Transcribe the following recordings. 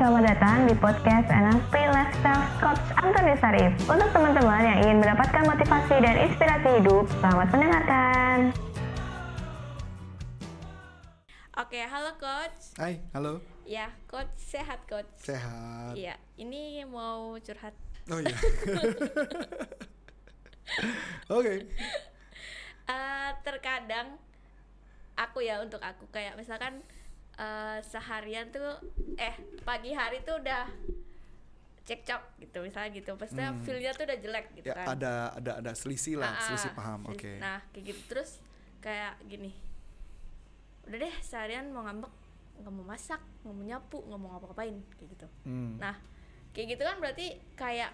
selamat datang di podcast NLP Lifestyle Coach Antoni Sarif. Untuk teman-teman yang ingin mendapatkan motivasi dan inspirasi hidup, selamat mendengarkan. Oke, halo coach. Hai, halo. Ya, coach sehat coach. Sehat. Iya, ini mau curhat. Oh iya. Oke. Eh, terkadang aku ya untuk aku kayak misalkan eh, seharian tuh eh pagi hari tuh udah cekcok gitu misalnya gitu pastinya Hmm. feelnya tuh udah jelek gitu Ya kan ada ada ada selisih lah, Ah, selisih ah, paham. Oke. nah kayak gitu terus kayak gini udah deh seharian mau ngambek nggak mau masak nggak mau nyapu nggak mau ngapa-ngapain kayak gitu Hmm. Nah, kayak gitu kan berarti kayak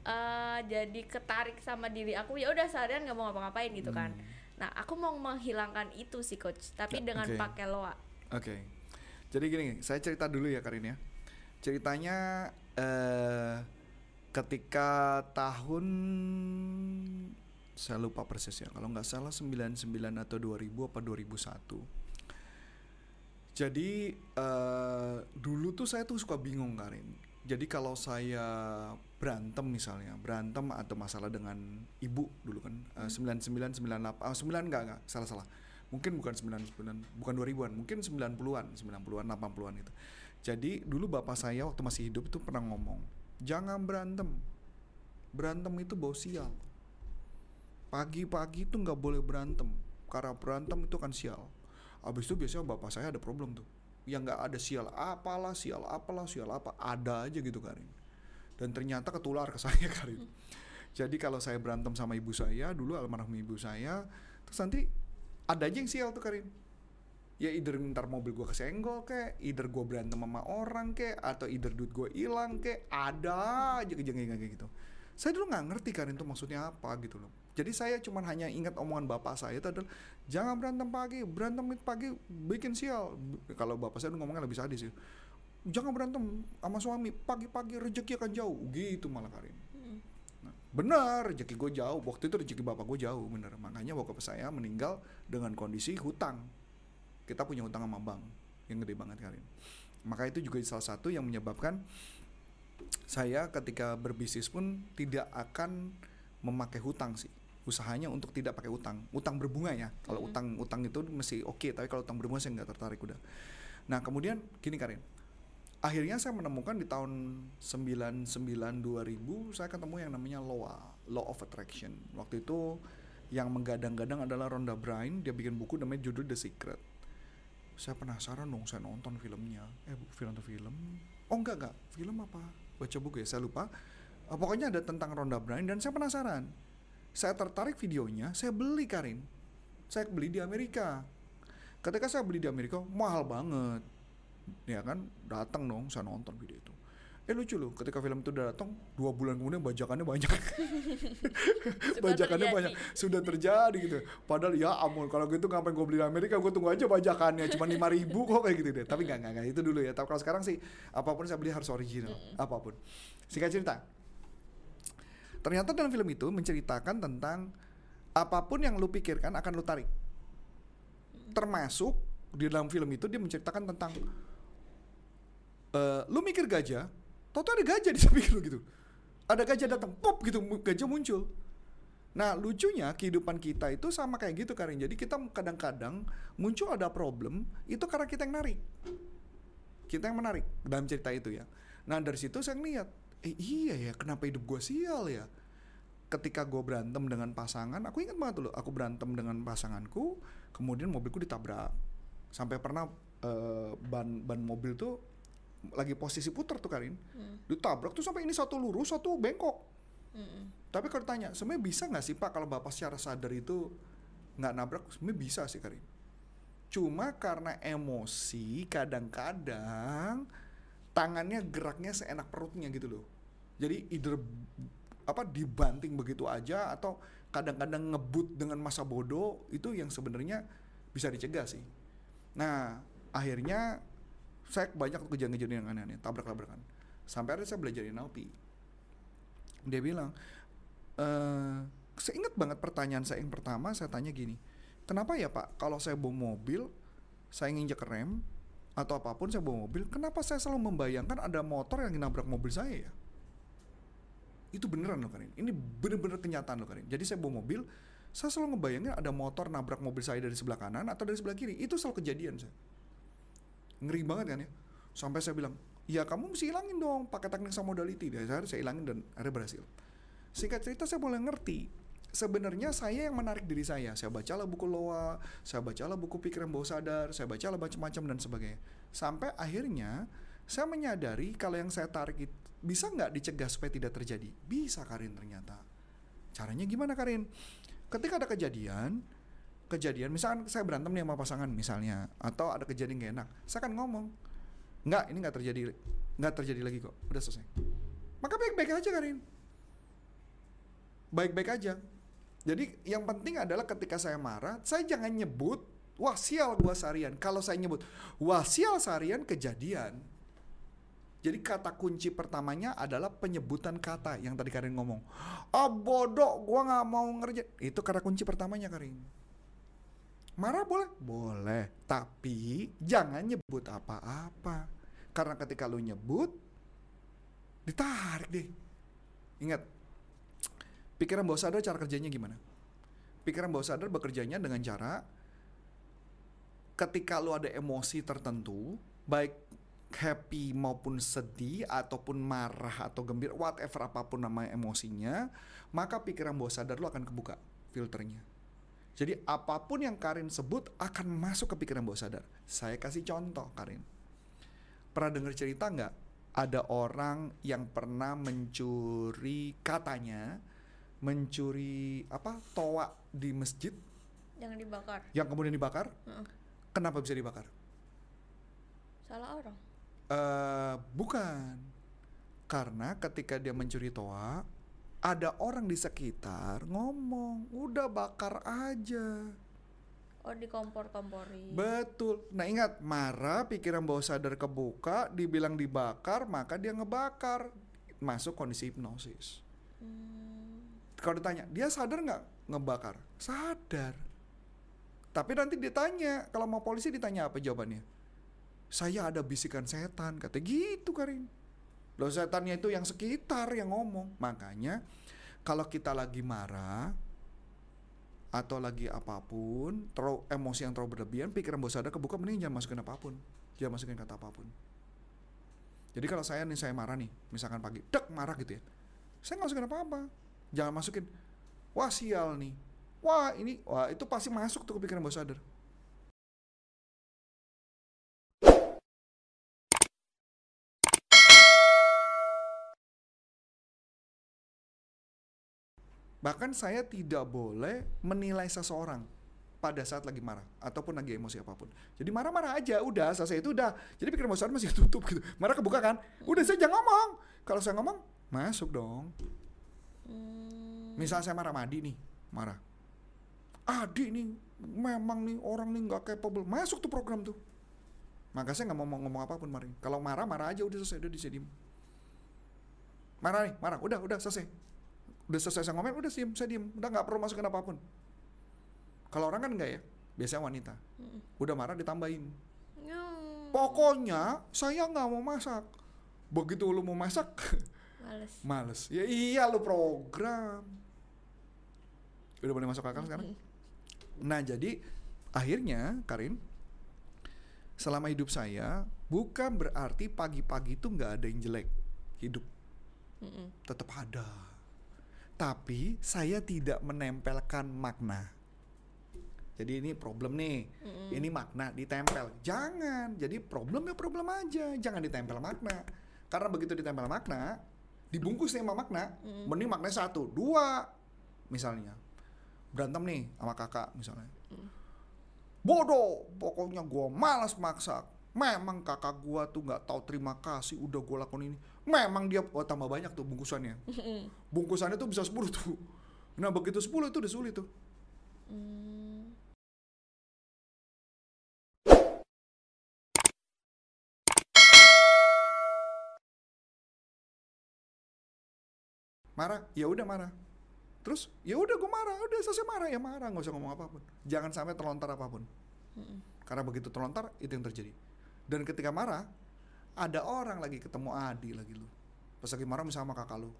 eh, jadi ketarik sama diri aku ya udah seharian nggak mau ngapa-ngapain gitu kan. Hmm. Nah, aku mau menghilangkan itu sih coach, tapi Ya, dengan oke. pakai loa. Oke. Jadi gini, saya cerita dulu ya Karin ya. Ceritanya eh ketika tahun saya lupa persis ya. Kalau nggak salah 99 atau 2000 apa 2001. Jadi eh dulu tuh saya tuh suka bingung Karin. Jadi kalau saya berantem misalnya, berantem atau masalah dengan ibu dulu kan eh, 99 98 ah 9 enggak enggak, salah-salah. Mungkin bukan 99, bukan 2000-an, mungkin 90-an, 90-an, 80-an itu. Jadi dulu bapak saya waktu masih hidup itu pernah ngomong, "Jangan berantem. Berantem itu bau sial. Pagi-pagi itu nggak boleh berantem, karena berantem itu kan sial." Abis itu biasanya bapak saya ada problem tuh. Yang nggak ada sial apalah, sial apalah, sial apa, ada aja gitu Karin. Dan ternyata ketular ke saya Karin. Jadi kalau saya berantem sama ibu saya, dulu almarhum ibu saya, terus nanti ada aja yang sial tuh Karin. Ya either ntar mobil gua kesenggol kek, either gua berantem sama orang kek, atau either duit gua hilang kek, ada aja kejadian kayak gitu. Saya dulu nggak ngerti Karin itu maksudnya apa gitu loh. Jadi saya cuman hanya ingat omongan bapak saya itu adalah jangan berantem pagi, berantem pagi bikin sial. Kalau bapak saya dulu ngomongnya lebih sadis sih. Jangan berantem sama suami, pagi-pagi rezeki akan jauh, gitu malah Karin. Benar rezeki gue jauh. Waktu itu rezeki bapak gue jauh bener makanya bokap saya meninggal dengan kondisi hutang. Kita punya hutang sama bank yang gede banget Karin. Maka itu juga salah satu yang menyebabkan saya ketika berbisnis pun tidak akan memakai hutang sih. Usahanya untuk tidak pakai utang utang berbunga ya. Kalau Mm-mm. utang utang itu masih oke tapi kalau utang berbunga saya nggak tertarik udah. Nah kemudian gini Karin akhirnya saya menemukan di tahun 99 2000 saya ketemu yang namanya LOA Law of Attraction. Waktu itu yang menggadang-gadang adalah Rhonda Byrne dia bikin buku namanya judul The Secret. Saya penasaran dong saya nonton filmnya. Eh film atau film? Oh enggak enggak. Film apa? Baca buku ya? Saya lupa. Eh, pokoknya ada tentang Rhonda Byrne dan saya penasaran. Saya tertarik videonya saya beli Karin. Saya beli di Amerika. Ketika saya beli di Amerika mahal banget ya kan datang dong saya nonton video itu. Eh lucu loh ketika film itu udah datang dua bulan kemudian bajakannya banyak. Bajakannya terjadi. banyak. Sudah terjadi gitu. Padahal ya ampun kalau gitu ngapain gue beli di Amerika gue tunggu aja bajakannya. Cuma lima ribu kok kayak gitu deh. Tapi nggak nggak itu dulu ya. Tapi kalau sekarang sih apa pun saya beli harus original apa pun. Singkat cerita. Ternyata dalam film itu menceritakan tentang apa pun yang lu pikirkan akan lu tarik. Termasuk di dalam film itu dia menceritakan tentang eh lu mikir gajah tau ada gajah di samping lu gitu. Ada gajah datang pop gitu gajah muncul. Nah lucunya kehidupan kita itu sama kayak gitu Karin. Jadi kita kadang-kadang muncul ada problem itu karena kita yang narik. Kita yang menarik dalam cerita itu ya. Nah dari situ saya ngeliat eh iya ya kenapa hidup gue sial ya? Ketika gue berantem dengan pasangan aku ingat banget dulu aku berantem dengan pasanganku kemudian mobilku ditabrak. Sampai pernah eh, ban ban mobil tuh lagi posisi putar tuh Karin. Hmm, ditabrak tuh sampai ini satu lurus satu bengkok. Hmm, tapi kalau ditanya sebenarnya bisa nggak sih pak kalau bapak secara sadar itu nggak nabrak? Sebenarnya bisa sih Karin. Cuma karena emosi kadang-kadang tangannya geraknya seenak perutnya gitu loh. Jadi either apa dibanting begitu aja atau kadang-kadang ngebut dengan masa bodoh itu yang sebenarnya bisa dicegah sih. Nah akhirnya saya banyak kejadian-kejadian yang aneh-aneh tabrak-tabrakan sampai akhirnya saya belajar NLP dia bilang eh saya ingat banget pertanyaan saya yang pertama saya tanya gini kenapa ya pak kalau saya bawa mobil saya nginjek rem atau apa pun saya bawa mobil, kenapa saya selalu membayangkan ada motor yang nabrak mobil saya ya? Itu beneran loh Karin. Ini bener-bener kenyataan loh Karin. Jadi saya bawa mobil, saya selalu ngebayangin ada motor nabrak mobil saya dari sebelah kanan atau dari sebelah kiri. Itu selalu kejadian saya. Ngeri banget kan ya. Sampai saya bilang, ya kamu mesti hilangin dong pakai teknik sama modality. Dan saya, saya hilangin dan akhirnya berhasil. Singkat cerita saya mulai ngerti. Sebenarnya saya yang menarik diri saya. Saya bacalah buku Loa, saya bacalah buku pikiran bawah sadar, saya bacalah macam-macam dan sebagainya. Sampai akhirnya saya menyadari kalau yang saya tarik itu bisa nggak dicegah supaya tidak terjadi? Bisa Karin ternyata. Caranya gimana Karin? Ketika ada kejadian, kejadian misalkan saya berantem nih sama pasangan misalnya, atau ada kejadian gak enak, saya akan ngomong, nggak ini nggak terjadi, nggak terjadi lagi kok, udah selesai. Maka baik-baik aja Karin, baik-baik aja. Jadi yang penting adalah ketika saya marah, saya jangan nyebut, wah sial gua seharian. Kalau saya nyebut, wah sial seharian kejadian, jadi kata kunci pertamanya adalah penyebutan kata yang tadi Karin ngomong. Ah bodoh, gua nggak mau ngerjain. Itu kata kunci pertamanya Karin. Marah boleh? Boleh. Tapi jangan nyebut apa-apa. Karena ketika lu nyebut, ditarik deh. Ingat, pikiran bawah sadar cara kerjanya gimana? Pikiran bawah sadar bekerjanya dengan cara ketika lu ada emosi tertentu, baik happy maupun sedih ataupun marah atau gembira whatever apa pun nama emosinya maka pikiran bawah sadar lo akan kebuka filternya jadi apa pun yang Karin sebut akan masuk ke pikiran bawah sadar saya kasih contoh Karin pernah dengar cerita nggak ada orang yang pernah mencuri katanya mencuri apa toa di masjid Jangan dibakar. yang kemudian dibakar Heeh. kenapa bisa dibakar Salah orang. Eh, bukan. Karena ketika dia mencuri toa, ada orang di sekitar ngomong, udah bakar aja. Oh dikompor-kompori. Betul. Nah ingat, marah, pikiran bawah sadar kebuka, dibilang dibakar, maka dia ngebakar. Masuk kondisi hipnosis. Hmm, Kalau ditanya, dia sadar nggak ngebakar? Sadar. Tapi nanti ditanya, kalau mau polisi ditanya apa jawabannya? Saya ada bisikan setan, kata gitu Karin. Loh setannya itu yang sekitar yang ngomong. Makanya kalau kita lagi marah atau lagi apa pun, terlalu emosi yang terlalu berlebihan, pikiran bawah sadar kebuka mending jangan masukin apa pun. Jangan masukin kata apa pun. Jadi kalau saya nih saya marah nih, misalkan pagi, dek marah gitu ya. Saya nggak masukin apa-apa. Jangan masukin, wah sial nih. Wah ini, wah itu pasti masuk tuh ke pikiran bawah sadar. Bahkan saya tidak boleh menilai seseorang pada saat lagi marah ataupun lagi emosi apa pun. Jadi marah-marah aja, udah selesai itu udah. Jadi pikiran sadar masih tutup gitu. Marah kebuka kan? Udah saya jangan ngomong. Kalau saya ngomong, masuk dong. hmm, Misal saya marah sama Adi nih, marah. Adi nih, memang nih orang nih nggak capable. Masuk tuh program tuh. Maka saya nggak mau ngomong apa pun mari. Kalau marah marah aja udah selesai, udah bisa diem. Marah nih, marah, udah udah selesai. Udah selesai saya ngomong, udah diem, saya diem. Udah nggak perlu masukin apa pun. Kalau orang kan enggak ya, biasanya wanita. Udah marah ditambahin. Pokoknya saya nggak mau masak. Begitu lu mau masak, Males. males. Ya iya lu program. Udah boleh masuk akal sekarang? Nah jadi akhirnya Karin selama hidup saya bukan berarti pagi-pagi itu nggak ada yang jelek hidup Mm-mm. tetap ada tapi saya tidak menempelkan makna. Jadi ini problem nih. Mm-mm. ini makna ditempel. Jangan. Jadi problem ya problem aja. Jangan ditempel makna. Karena begitu ditempel makna dibungkus nih sama makna Mm. mending maknanya satu dua. Misalnya berantem nih sama kakak misalnya. Bodoh. Pokoknya gua malas masak memang kakak gua tuh nggak tahu terima kasih udah gua lakukan ini. Memang dia oh tambah banyak tuh bungkusannya. Bungkusannya tuh bisa 10 tuh. Nah begitu 10 itu udah sulit tuh. Hmm, marah? Ya udah marah. Terus? Ya udah gue marah. Udah selesai marah. Ya marah. Nggak usah ngomong apa pun jangan sampai terlontar apa pun. Mm-mm. karena begitu terlontar itu yang terjadi dan ketika marah ada orang lagi ketemu Adi lagi lu pas lagi marah misalnya sama kakak lu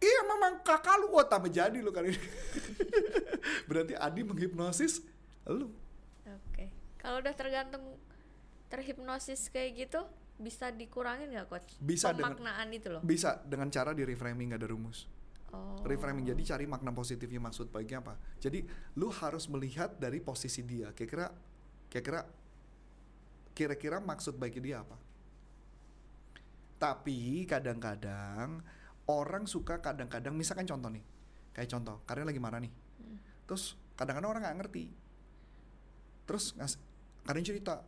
iya memang kakak lu wah tambah jadi lu kali ini berarti Adi menghipnosis lu Oke. Kalau udah tergantung terhipnosis kayak gitu, bisa dikurangin nggak coach? Bisa dengan- Pemaknaan itu loh. bisa dengan cara di reframing gak ada rumus Oh. reframing jadi cari makna positifnya maksud baiknya apa jadi lu harus melihat dari posisi dia kira-kira kira-kira kira-kira maksud baiknya dia apa? Tapi kadang-kadang orang suka kadang-kadang misalkan contoh nih kayak contoh karena lagi marah nih. Terus kadang-kadang orang nggak ngerti. Terus ngas Karin cerita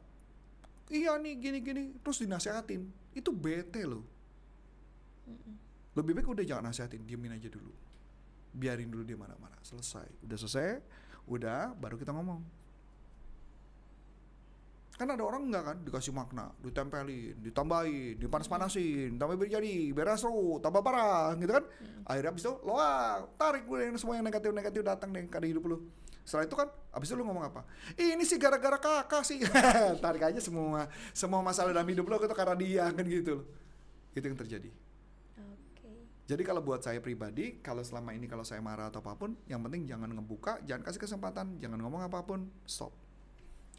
iya nih gini-gini terus dinasehatin. Itu bete loh. Lebih baik udah jangan nasehatin diemin aja dulu. Biarin dulu dia marah-marah. Selesai. Udah selesai udah baru kita ngomong kan ada orang enggak kan? Dikasih makna ditempelin ditambahin dipanas-panasin tambah biar jadi biar seru tambah parah gitu kan? Akhirnya abis itu lo ah, tarik gue yang semua yang negatif-negatif datang deh ke hidup lu. Setelah itu kan abis itu lu ngomong apa? Ini sih gara-gara kakak sih. Tarik aja semua semua masalah dalam hidup lo itu karena dia kan gitu loh. Itu yang terjadi. Jadi kalau buat saya pribadi, kalau selama ini kalau saya marah atau apa pun, yang penting jangan ngebuka, jangan kasih kesempatan, jangan ngomong apa pun, stop.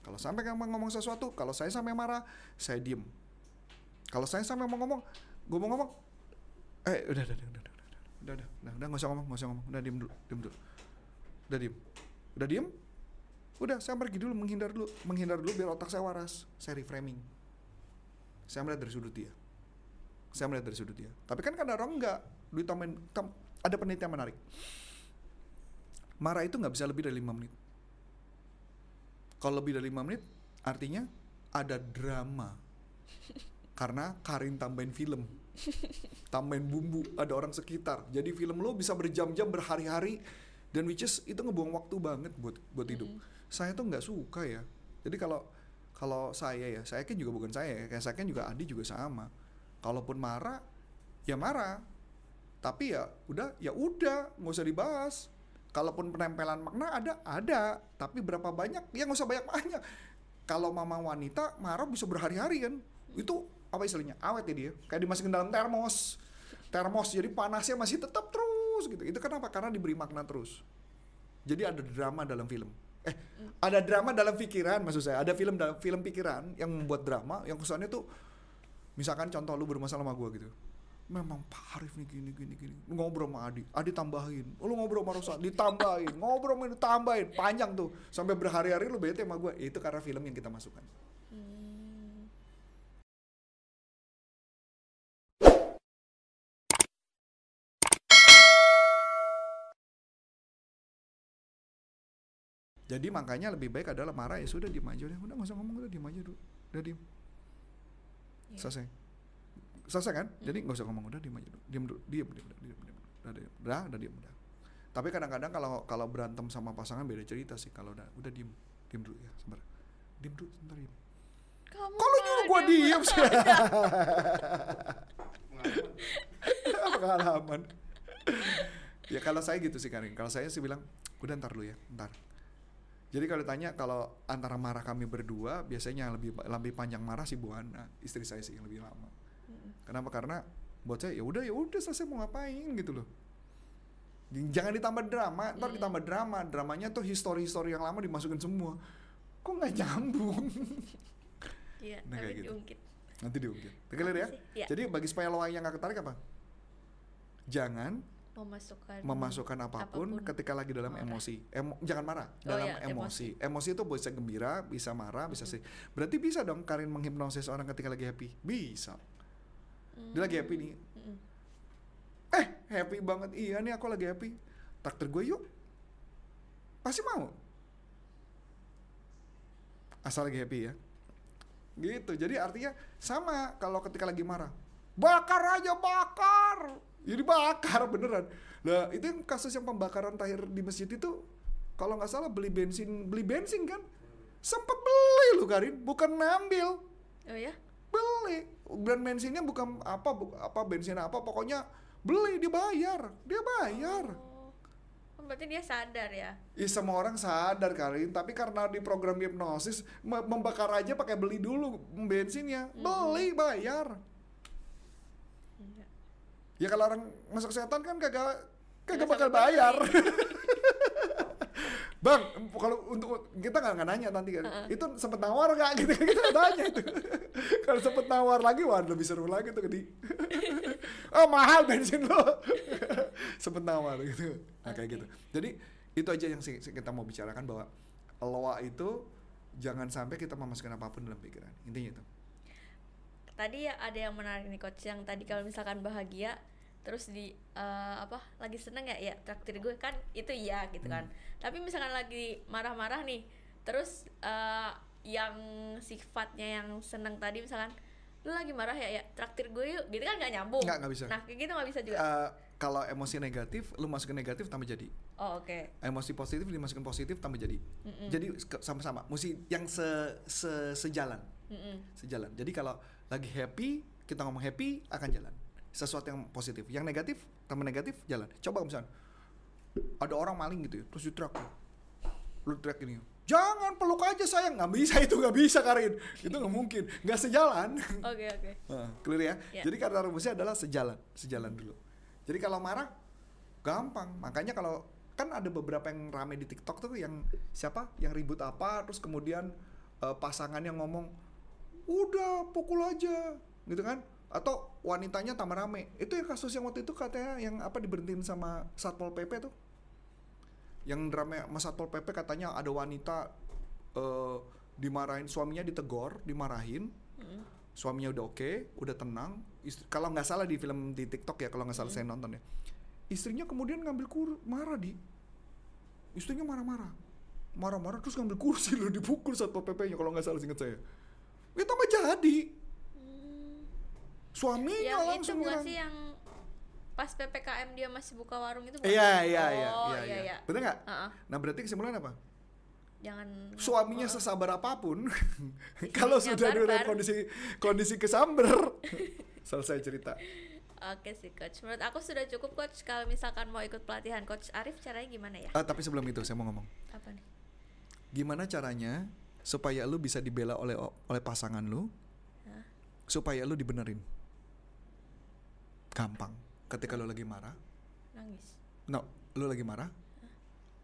Kalau sampai ngomong ngomong sesuatu, kalau saya sampai marah, saya diem. Kalau saya sampai mau ngomong, gue mau ngomong, eh udah udah udah udah udah udah udah udah udah nggak usah ngomong nggak usah ngomong, udah diem dulu, diem dulu, udah diem, udah diem, udah saya pergi dulu menghindar dulu, menghindar dulu biar otak saya waras, saya reframing, saya melihat dari sudut dia saya melihat dari sudut dia. Tapi kan kadang orang ditambahin, tam- ada penelitian menarik. Marah itu nggak bisa lebih dari lima menit. Kalau lebih dari lima menit, artinya ada drama. Karena Karin tambahin film, tambahin bumbu, ada orang sekitar. Jadi film lo bisa berjam-jam, berhari-hari, dan which is itu ngebuang waktu banget buat buat hidup. Saya tuh nggak suka ya. Jadi kalau kalau saya ya, saya kan juga bukan saya ya, kayak saya kan juga Adi juga sama. Kalaupun marah, ya marah. Tapi ya udah, ya udah, nggak usah dibahas. Kalaupun penempelan makna ada, ada. Tapi berapa banyak? Ya nggak usah banyak-banyak. Kalau mama wanita marah bisa berhari-hari kan. Itu apa istilahnya? Awet ya dia. Kayak dimasukin dalam termos. Termos jadi panasnya masih tetap terus gitu. Itu kenapa? Karena diberi makna terus. Jadi ada drama dalam film. Eh, ada drama dalam pikiran maksud saya. Ada film dalam film pikiran yang membuat drama yang kesannya tuh misalkan contoh lu bermasalah sama gua gitu. Memang Pak Arif nih gini gini gini. Lu ngobrol sama Adi, Adi tambahin. Oh, Lu ngobrol sama Rosa, ditambahin. ngobrol sama ini tambahin. Panjang tuh. Sampai berhari-hari lu bete sama gua. Itu karena film yang kita masukkan. Jadi makanya lebih baik adalah marah ya sudah diem aja udah udah nggak usah ngomong udah diem aja dulu udah diem Iya. selesai selesai kan? Jadi nggak usah ngomong udah diem aja dulu. Diem dulu diem diem diem diem, diem. udah diem. Udah udah diem udah. Tapi kadang-kadang kalau kalau berantem sama pasangan beda cerita sih kalau udah udah diem diem dulu ya sebentar. Diem dulu sebentar diem. Kamu kalau nyuruh gua diem sih? Pengalaman. pengalaman. Ya kalau saya gitu sih Karin. Kalau saya sih bilang udah ntar dulu ya ntar. Jadi kalau ditanya kalau antara marah kami berdua biasanya yang lebih lebih panjang marah si Bu Ana istri saya sih yang lebih lama kenapa karena buat saya ya udah ya udah selesai mau ngapain gitu loh jangan ditambah drama ntar ditambah drama dramanya tuh histori-histori yang lama dimasukin semua kok nggak nyambung Iya, Nah, tapi gitu. diungkit. nanti diungkit clear ya? Iya. jadi bagi supaya lo yang nggak ketarik apa jangan Memasukkan memasukkan apa pun, apa pun. ketika lagi dalam marah. emosi. Emo, jangan marah, Oh dalam iya, emosi. Emosi itu bisa gembira, bisa marah, bisa sih. Berarti bisa dong Karin menghipnosis orang ketika lagi happy? Bisa. Dia lagi happy nih. Eh, happy banget. Iya nih aku lagi happy. Traktir gue yuk. Pasti mau. Asal lagi happy ya. Gitu. Jadi artinya sama kalau ketika lagi marah. Bakar aja bakar. Jadi bakar beneran. Nah itu yang kasus yang pembakaran terakhir di masjid itu kalau nggak salah beli bensin beli bensin kan sempet beli lu Karin bukan ngambil Oh ya? Beli brand bensinnya bukan apa bu- apa bensin apa pokoknya beli dia bayar dia bayar Oh. Oh, berarti dia sadar ya Ih, semua orang sadar Karin, tapi karena di program hipnosis me- membakar aja pakai beli dulu bensinnya, beli bayar. Iya. Ya kalau orang masuk setan kan kagak kagak bakal bayar. Bang, kalau untuk kita nggak nanya nanti kan, itu sempet nawar nggak gitu kita nggak tanya itu. kalau sempet nawar lagi, wah lebih seru lagi tuh di. oh mahal bensin lo, sempet nawar gitu. Nah kayak gitu. Jadi itu aja yang kita mau bicarakan bahwa loa itu jangan sampai kita memasukkan apa pun dalam pikiran. Intinya itu. tadi ya ada yang menarik nih coach yang tadi kalau misalkan bahagia terus di eh, apa lagi seneng ya ya traktir gue kan itu iya gitu kan. Tapi misalkan lagi marah-marah nih terus eh, yang sifatnya yang seneng tadi misalkan lu lagi marah ya ya traktir gue yuk gitu kan nggak nyambung. Nggak, nggak bisa. nah kayak gitu nggak bisa juga. Eh, kalau emosi negatif, lu masukin negatif tambah jadi. oh oke. Emosi positif dimasukin positif tambah jadi. Jadi ke- sama-sama mesti yang se, se sejalan. Mm-mm. sejalan. Jadi kalau lagi happy kita ngomong happy akan jalan sesuatu yang positif yang negatif tambah negatif jalan coba misalnya ada orang maling gitu ya terus diteriak lu teriak gini jangan peluk aja sayang nggak bisa itu nggak bisa Karin itu nggak mungkin nggak sejalan oke oke Nah, clear ya? Ya. Jadi kata rumusnya adalah sejalan, sejalan dulu. Jadi kalau marah gampang. Makanya kalau kan ada beberapa yang rame di TikTok tuh yang siapa? Yang ribut apa terus kemudian eh, pasangannya ngomong udah pukul aja gitu kan? Atau wanitanya tambah rame. Itu yang kasus yang waktu itu katanya yang apa diberhentiin sama Satpol PP tuh. Yang drama sama Satpol PP katanya ada wanita eh, dimarahin suaminya ditegor, dimarahin suaminya udah oke, udah tenang. Istri- kalau nggak salah di film di TikTok ya, kalau nggak salah saya nonton ya. Istrinya kemudian ngambil kur marah di. Istrinya marah-marah. Marah-marah terus ngambil kursi lo dipukul satpol PP-nya kalau nggak salah singkat saya. Itu nggak jadi. Suaminya yang itu langsung bukan nyerang. sih yang pas ppkm dia masih buka warung itu bukan? Iya iya iya oh, iya. iya, iya. iya. Bener nggak? Heeh. Nah berarti kesimpulannya apa? jangan Suaminya sesabar apa pun, kalau sudah dalam kondisi kondisi kesamber, selesai cerita. Oke sih coach, menurut aku sudah cukup coach kalau misalkan mau ikut pelatihan coach Arif caranya gimana ya? Ah, tapi sebelum itu saya mau ngomong. Apa nih? gimana caranya supaya lu bisa dibela oleh oleh pasangan lu Hah? supaya lu dibenerin gampang ketika lu lagi marah Nangis. no lu lagi marah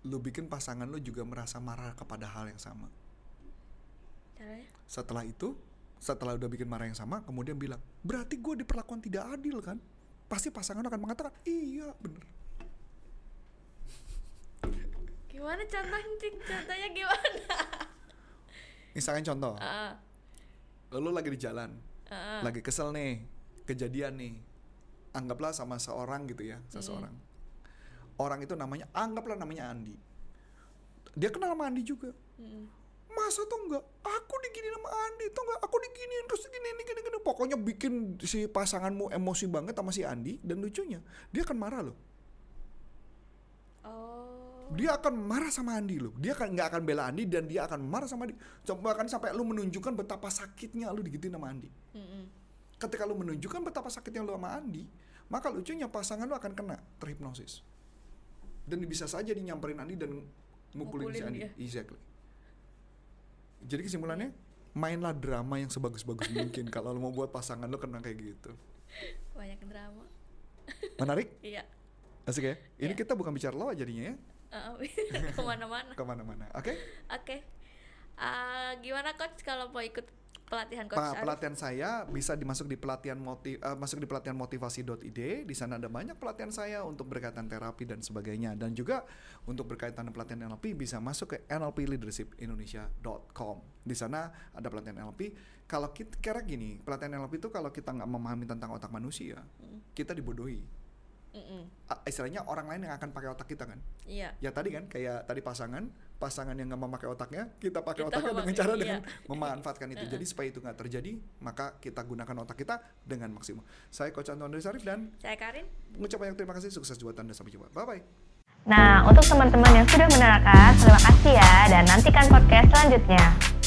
lu bikin pasangan lu juga merasa marah kepada hal yang sama Caranya? setelah itu setelah udah bikin marah yang sama kemudian bilang berarti gue diperlakukan tidak adil kan pasti pasangan lu akan mengatakan iya bener Gimana contohnya? Contohnya gimana? misalkan contoh Heeh. lu lagi di jalan heeh. lagi kesel nih kejadian nih anggaplah sama seorang gitu ya seseorang. Orang itu namanya anggaplah namanya Andi. Dia kenal sama Andi juga. Mm-mm. masa tuh enggak aku diginiin sama Andi tuh enggak aku diginiin terus gini gini gini, gini. pokoknya bikin si pasanganmu emosi banget sama si Andi dan lucunya dia akan marah loh. Oh. dia akan marah sama Andi loh. Dia akan nggak akan bela Andi dan dia akan marah sama Andi. Coba kan sampai lu menunjukkan betapa sakitnya lu digituin sama Andi. Mm-mm. Ketika lu menunjukkan betapa sakitnya lu sama Andi, maka lucunya pasangan lu akan kena terhipnosis. Dan bisa saja dia nyamperin Andi dan mukulin, si Mukulin Andi. dia. Exactly. Jadi kesimpulannya, mainlah drama yang sebagus-bagus mungkin kalau lu mau buat pasangan lu kena kayak gitu. Banyak drama. Menarik? Iya. Asik ya? Ini Iya. kita bukan bicara lo jadinya ya. Ke mana-mana. ke mana-mana. Oke? Oke. Ah, gimana coach kalau mau ikut pelatihan coach Pa- Arif? pelatihan saya bisa dimasuk di pelatihan motiv eh, masuk di pelatihan motivasi.id di sana ada banyak pelatihan saya untuk berkaitan terapi dan sebagainya. Dan juga untuk berkaitan dengan pelatihan NLP bisa masuk ke nlpleadershipindonesia.com di sana ada pelatihan NLP kalau kita kira gini pelatihan NLP itu kalau kita nggak memahami tentang otak manusia kita dibodohi Mm-mm. Istilahnya orang lain yang akan pakai otak kita kan Iya. ya tadi kan kayak tadi pasangan pasangan yang nggak memakai otaknya kita pakai Kita otaknya dengan cara iya. dengan memanfaatkan itu jadi supaya itu nggak terjadi maka kita gunakan otak kita dengan maksimal saya coach Anton Andri Sarif dan Saya Karin. mengucap banyak terima kasih sukses buat anda sampai jumpa bye bye Nah, untuk teman-teman yang sudah menerangkan, terima kasih ya dan nantikan podcast selanjutnya.